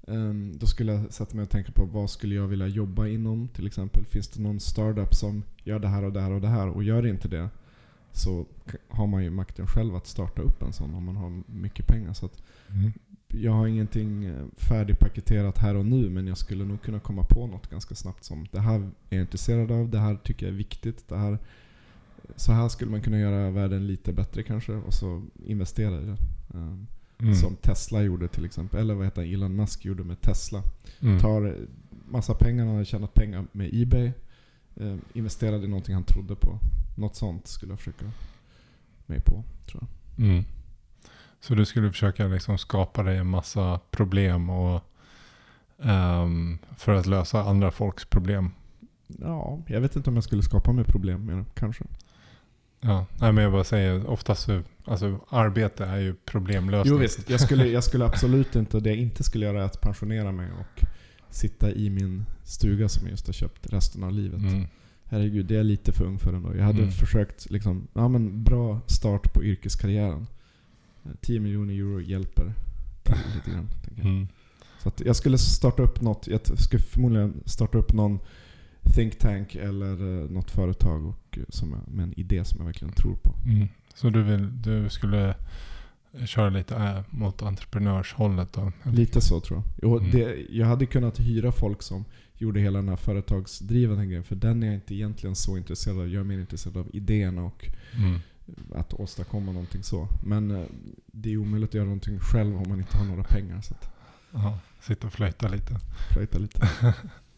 ehm, då skulle jag sätta mig och tänka på vad skulle jag vilja jobba inom till exempel. Finns det någon startup som gör det här och det här och det här och gör inte det så har man ju makten själv att starta upp en sån om man har mycket pengar. Så att Mm. jag har ingenting eh, färdigpaketerat här och nu men jag skulle nog kunna komma på något ganska snabbt som det här är jag intresserad av, det här tycker jag är viktigt, det här, så här skulle man kunna göra världen lite bättre kanske och så investera i det. Um, Mm. Som Tesla gjorde till exempel, eller vad heter Elon Musk gjorde med Tesla. Mm. Tar massa pengar, han hade tjänat pengar med Ebay, eh, investerade i någonting han trodde på. Något sånt skulle jag försöka mig på tror jag. Mm. Så du skulle försöka liksom skapa dig en massa problem och, ehm, för att lösa andra folks problem? Ja, jag vet inte om jag skulle skapa mig problem med det, kanske. Ja, nej men jag bara säger, oftast så, alltså arbete är ju problemlösning. Jo visst, jag skulle, jag skulle absolut inte, det jag inte skulle göra är att pensionera mig och sitta i min stuga som jag just har köpt resten av livet. Mm. Herregud, det är jag lite för ung för ändå. Jag hade Mm. försökt, liksom, ja men bra start på yrkeskarriären. Eh, 10 miljoner euro hjälper till lite grann. Mm. Så jag skulle starta upp något, jag skulle förmodligen starta upp någon think tank eller eh, något företag och, eh, som jag, med en idé som jag verkligen tror på. Mm. Så du, vill, du skulle köra lite äh, mot entreprenörshållet då? Lite så tror jag. Jo, Mm. det, jag hade kunnat hyra folk som gjorde hela den här företagsdrivande grejen. För den är jag inte egentligen så intresserad av. Jag är mer intresserad av idéerna och Mm. att åstadkomma någonting så. Men eh, det är omöjligt att göra någonting själv om man inte har några pengar. Så att Ja, sitta och flöjta lite. flöjta lite.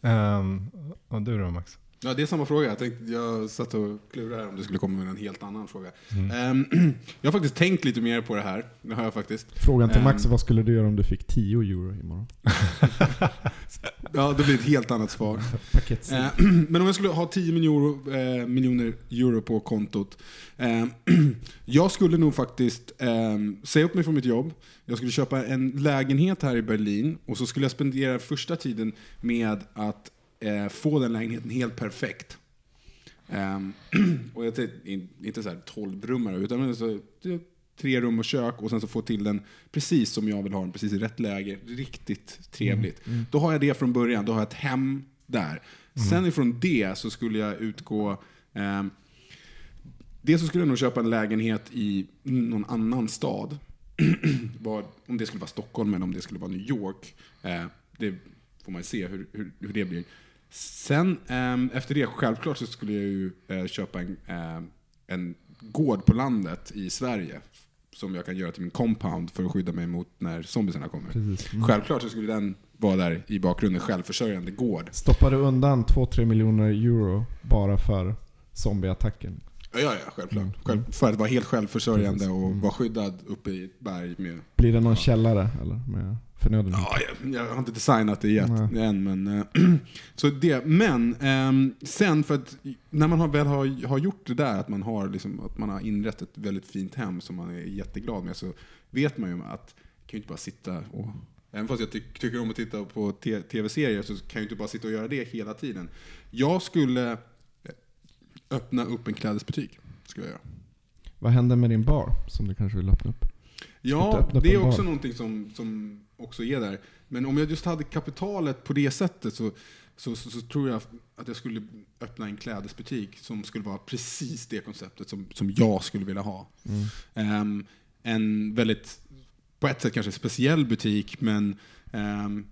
Um, och du då Max? Ja, det är samma fråga. Jag, tänkte, jag satt och klurade här om du skulle komma med en helt annan fråga. Mm. Ehm, jag har faktiskt tänkt lite mer på det här. Det har jag faktiskt. Frågan till Max Ehm. är vad skulle du göra om du fick 10 euro imorgon? Ja, det blir ett helt annat svar. Paket Eh, Men om jag skulle ha 10 miljoner, eh, miljoner euro på kontot. Eh, jag skulle nog faktiskt säga upp mig från mitt jobb. Jag skulle köpa en lägenhet här i Berlin och så skulle jag spendera första tiden med att eh, få den lägenheten helt perfekt. Ehm, och jag tänkte, in- inte så här 12 rummare utan så, tre rum och kök och sen så få till den precis som jag vill ha den, precis i rätt läge. Riktigt trevligt. Då har jag det från början, då har jag ett hem där. Sen ifrån det så skulle jag utgå ehm, Dels så skulle jag nog köpa en lägenhet i någon annan stad. Vad, om det skulle vara Stockholm eller om det skulle vara New York. Eh, det får man se hur, hur, hur det blir. Sen ehm, efter det, självklart så skulle jag ju eh, köpa en, eh, en gård på landet i Sverige. Som jag kan göra till min compound för att skydda mig mot när zombiesarna kommer. Mm. Självklart så skulle den vara där i bakgrunden, självförsörjande gård. Stoppar du undan 2-3 miljoner euro bara för zombieattacken? Ja, ja, ja självklart. Mm. Själv, för att vara helt självförsörjande och Mm. vara skyddad uppe i ett berg med... Blir det någon källare eller? Med förnödenheter? Ja, jag, jag har inte designat det yet, Nej. än, men... eh, så det, men ehm, sen för att när man har, väl har, har gjort det där, att man, har liksom, att man har inrett ett väldigt fint hem som man är jätteglad med, så vet man ju att man kan ju inte bara sitta och... Även fast jag ty tycker om att titta på tv-serier så kan jag inte bara sitta och göra det hela tiden. Jag skulle eh, öppna upp en klädesbutik. Skulle jag göra. Vad händer med din bar som du kanske vill öppna upp? Ja, det är bar? också någonting som, som också är där. Men om jag just hade kapitalet på det sättet så, så, så, så tror jag att jag skulle öppna en klädesbutik som skulle vara precis det konceptet som, som jag skulle vilja ha. Mm. Ehm, en väldigt, på ett sätt kanske speciell butik, men ehm,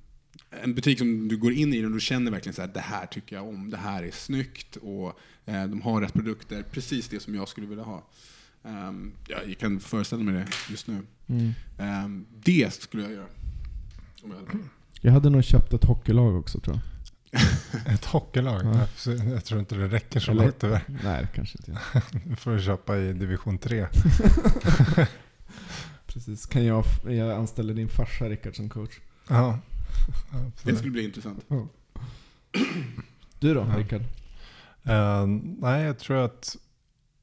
en butik som du går in i och du känner verkligen så här, det här tycker jag om, det här är snyggt och eh, de har rätt produkter, precis det som jag skulle vilja ha. Ehm, ja, jag kan föreställa mig det just nu. Mm. Ehm, det skulle jag göra. Om jag hade. Jag hade nog köpt ett hockeylag också tror jag. Ett hockeylag? Ja. Jag, tror inte det räcker så Eller- långt tyvärr. Nej, kanske inte. Du får köpa i division 3. Precis. Kan jag, jag anställa din farsa Rickard som coach? Ja. Det skulle bli intressant. Du då Ja. Rickard? Eh, nej, jag tror att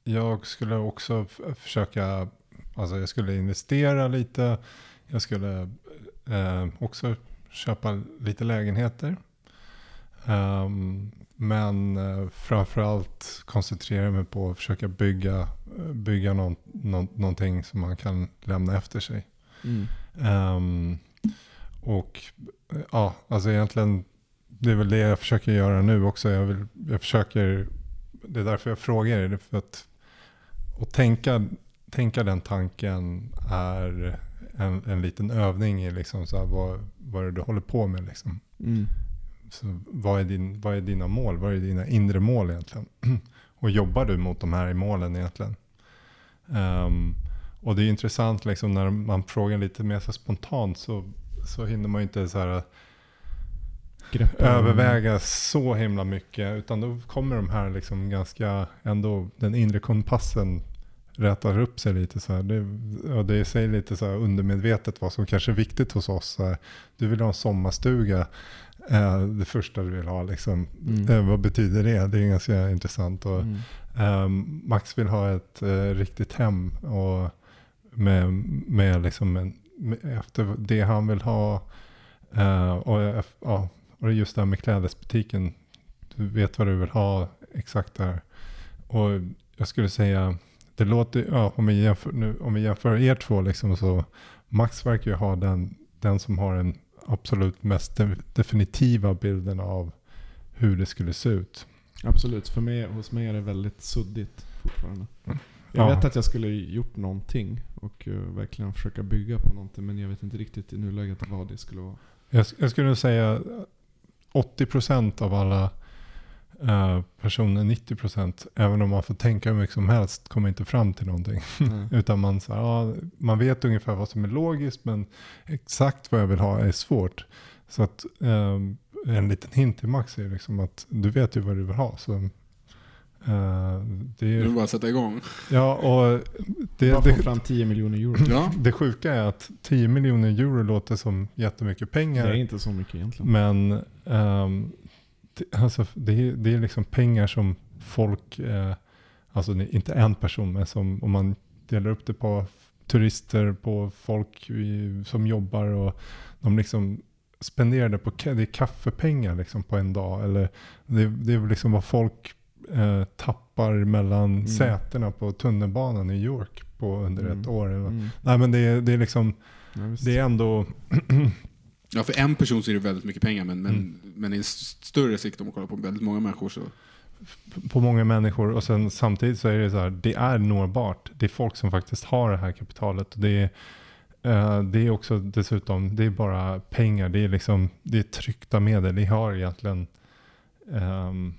jag skulle också försöka, alltså jag skulle investera lite. Jag skulle eh, också köpa lite lägenheter. Ehm, men uh, framförallt koncentrera mig på att försöka bygga, eh, bygga någon, någon, någonting som man kan lämna efter sig. Mm. Ehm, och eh, ja, alltså egentligen det är väl det jag försöker göra nu också. Jag, vill, jag försöker, det är därför jag frågar er. För att, att tänka, tänka den tanken är en, en liten övning i liksom så här, vad, vad är det du håller på med. Liksom. Mm. Så vad, är din, vad är dina mål? Vad är dina inre mål egentligen? Och jobbar du mot de här i målen egentligen? Ehm, och det är intressant liksom när man frågar lite mer så spontant så, så hinner man inte så här Greppa överväga så himla mycket. Utan då kommer de här liksom ganska, ändå den inre kompassen rätar upp sig lite så här. Det, och det säger lite så här undermedvetet vad som kanske är viktigt hos oss. Du vill ha en sommarstuga. Eh, det första du vill ha liksom. Mm. Eh, vad betyder det? Det är ganska intressant. Och, Mm. Ehm, Max vill ha ett eh, riktigt hem och med, med liksom en, med, efter det han vill ha. eh, och, eff- ja, och just det här med klädesbutiken. Du vet vad du vill ha exakt där. Och jag skulle säga, det låter, ja, om, vi jämför, nu, om vi jämför er två liksom så Max verkar ju ha den, den som har den absolut mest de, definitiva bilden av hur det skulle se ut. Absolut, för mig, hos mig är det väldigt suddigt fortfarande. Mm. Jag Ja. vet att jag skulle gjort någonting och eh, verkligen försöka bygga på någonting men jag vet inte riktigt i nuläget vad det skulle vara. Jag, jag skulle säga 80% av alla eh, personer, 90% även om man får tänka hur mycket som helst, kommer inte fram till någonting. Nej. Utan man, så här, ja, man vet ungefär vad som är logiskt men exakt vad jag vill ha är svårt. Så att eh, en liten hint till Max är liksom att du vet ju vad du vill ha. Så, eh, det är är, bara sätta igång. ja, och det, Bara få det, fram 10 miljoner euro. Ja. det sjuka är att 10 miljoner euro låter som jättemycket pengar. Det är inte så mycket egentligen. Men ehm, alltså, det, är, det är liksom pengar som folk, eh, alltså inte en person, men som om man delar upp det på turister, på folk i, som jobbar och de liksom spenderar det på det är kaffepengar liksom på en dag. Eller det, det är liksom vad folk eh, tappar mellan Mm. sätena på tunnelbanan i New York på under Mm. ett år. Eller, Mm. Nej men det, är- det är liksom, Ja, det är ändå ja, för en person så är det väldigt mycket pengar, men, men, Mm. men i en st- större sikt om man kollar på väldigt många människor så... på många människor och sen samtidigt så är det så här, det är nåbart. Det är folk som faktiskt har det här kapitalet. Och det, är, eh, det är också dessutom, det är bara pengar. Det är liksom, det är tryckta medel. Det har egentligen, ehm,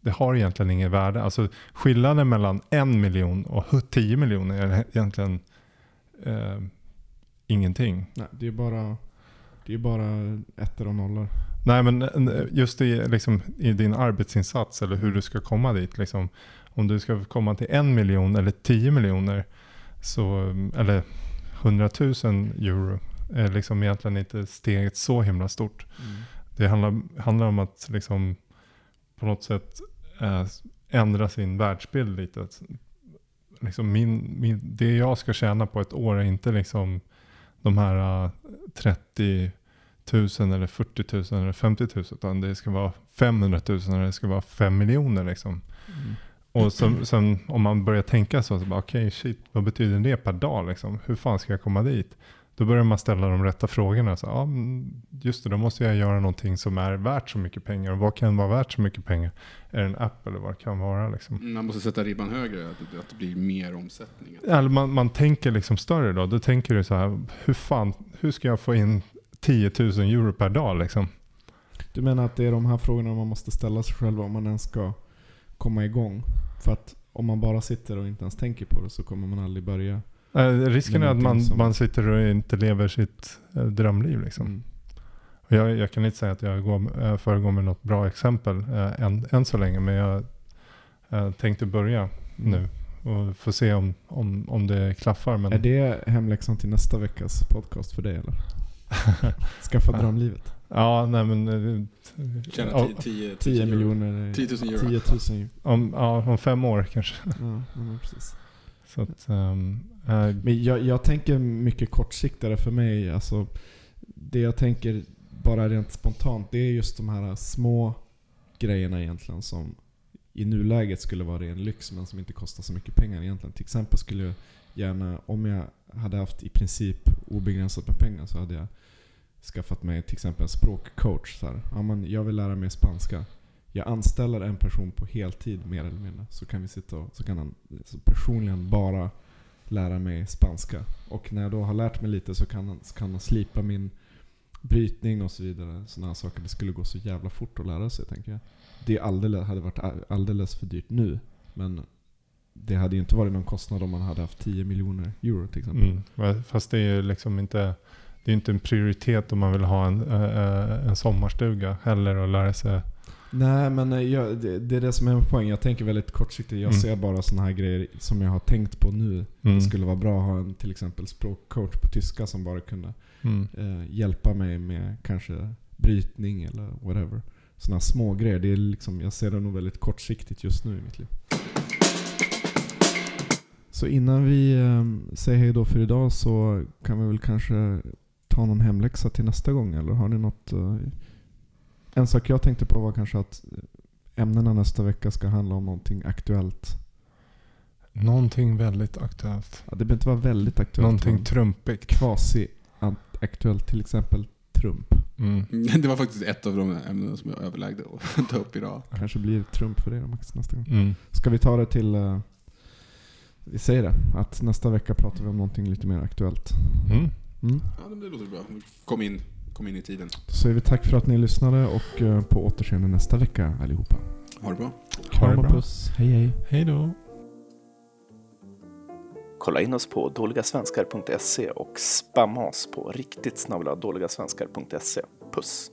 det har egentligen inget värde. Alltså skillnaden mellan en miljon och 10 miljoner är egentligen eh, ingenting. Nej, det är bara, det är bara ettor och nollor. Nej men eh, just i, liksom, i din arbetsinsats eller hur du ska komma dit. Liksom, om du ska komma till en miljon eller tio miljoner så, eller hundratusen euro är liksom egentligen inte steget så himla stort. Det handlar, handlar om att liksom på något sätt eh, ändra sin världsbild lite. Liksom min, min, det jag ska tjäna på ett år är inte liksom de här eh, 30 000 eller 40 000 eller 50 000 utan det ska vara 500 000 eller det ska vara 5 miljoner liksom. Mm. Och sen, sen om man börjar tänka så, så bara okej shit, vad betyder det per dag liksom? Hur fan ska jag komma dit? Då börjar man ställa de rätta frågorna. Så, ja, men just det, då måste jag göra någonting som är värt så mycket pengar. Och vad kan vara värt så mycket pengar? Är det en app eller vad det kan vara liksom? Man måste sätta ribban högre, att, det- att det blir mer omsättning. Eller man, man tänker liksom större då. Då tänker du så här, hur fan, hur ska jag få in 10 000 euro per dag liksom? Du menar att det är de här frågorna man måste ställa sig själv om man ens ska komma igång? För att om man bara sitter och inte ens tänker på det så kommer man aldrig börja. Eh, risken är är att man, som- man sitter och inte lever sitt eh, drömliv liksom. Mm. Och Jag, jag kan inte säga att jag går, eh, föregår med något bra exempel än, än så länge. Men jag tänkte börja Mm. nu. Och få se om, om, om det klaffar. Men Är det hemläxan till nästa veckas podcast för dig eller? Skaffa drömlivet. ja, nej men... Tjäna ja, 10, 10 miljoner. 10 000 euro. 10 000 euro. om, ja, om fem år kanske. Ja, precis. Så att, um, äh, Men jag, jag tänker mycket kortsiktigare för mig. Alltså, det jag tänker bara rent spontant, det är just de här små grejerna egentligen som i nuläget skulle vara ren lyx men som inte kostar så mycket pengar egentligen. Till exempel skulle jag gärna, om jag hade haft i princip obegränsat med pengar så hade jag skaffat mig till exempel en språkcoach. Så här. Ja, men jag vill lära mig spanska. Jag anställer en person på heltid mer eller mindre. Så kan vi sitta och, så kan han så personligen bara lära mig spanska. Och när jag då har lärt mig lite så kan han, så kan han slipa min brytning och så vidare. Sådana här saker. Det skulle gå så jävla fort att lära sig tänker jag. Det alldeles, hade varit alldeles för dyrt nu. Men det hade ju inte varit någon kostnad om man hade haft 10 miljoner euro till exempel. mm, fast det är ju liksom inte... Det är inte en prioritet om man vill ha en, eh, eh, en sommarstuga heller och lära sig. Nej men eh, jag, det, det är det som är min poäng. Jag tänker väldigt kortsiktigt. Jag Mm. ser bara sådana här grejer som jag har tänkt på nu. Mm, Det skulle vara bra att ha en till exempel språkcoach på tyska som bara kunde mm. eh, hjälpa mig med kanske brytning eller whatever. Sådana små grejer. Det är liksom, jag ser det nog väldigt kortsiktigt just nu i mitt liv. Så innan vi eh, säger hej då för idag så kan vi väl kanske ta någon hemläxa till nästa gång eller har ni något? Eh, En sak jag tänkte på var kanske att ämnena nästa vecka ska handla om någonting aktuellt. Någonting väldigt aktuellt. Ja, det behöver inte vara väldigt aktuellt. Någonting trumpigt. Kvasi-aktuellt, till exempel Trump. Mm. Det var faktiskt ett av de ämnena som jag överlägde att ta upp idag. Kanske blir Trump för dig då, Max nästa gång. Mm. Ska vi ta det till... eh, vi säger det, att nästa vecka pratar vi om någonting lite mer aktuellt. Mm. Mm. Ja, det låter bra. Kom in, kom in i tiden. Då säger vi tack för att ni lyssnade och eh, på återseende nästa vecka allihopa. Ha det bra. Ha det Kram och bra. puss. Hej hej. Hej då. Kolla in oss på dåligasvenskar.se och spamma oss på riktigt dåligasvenskar.se. Puss!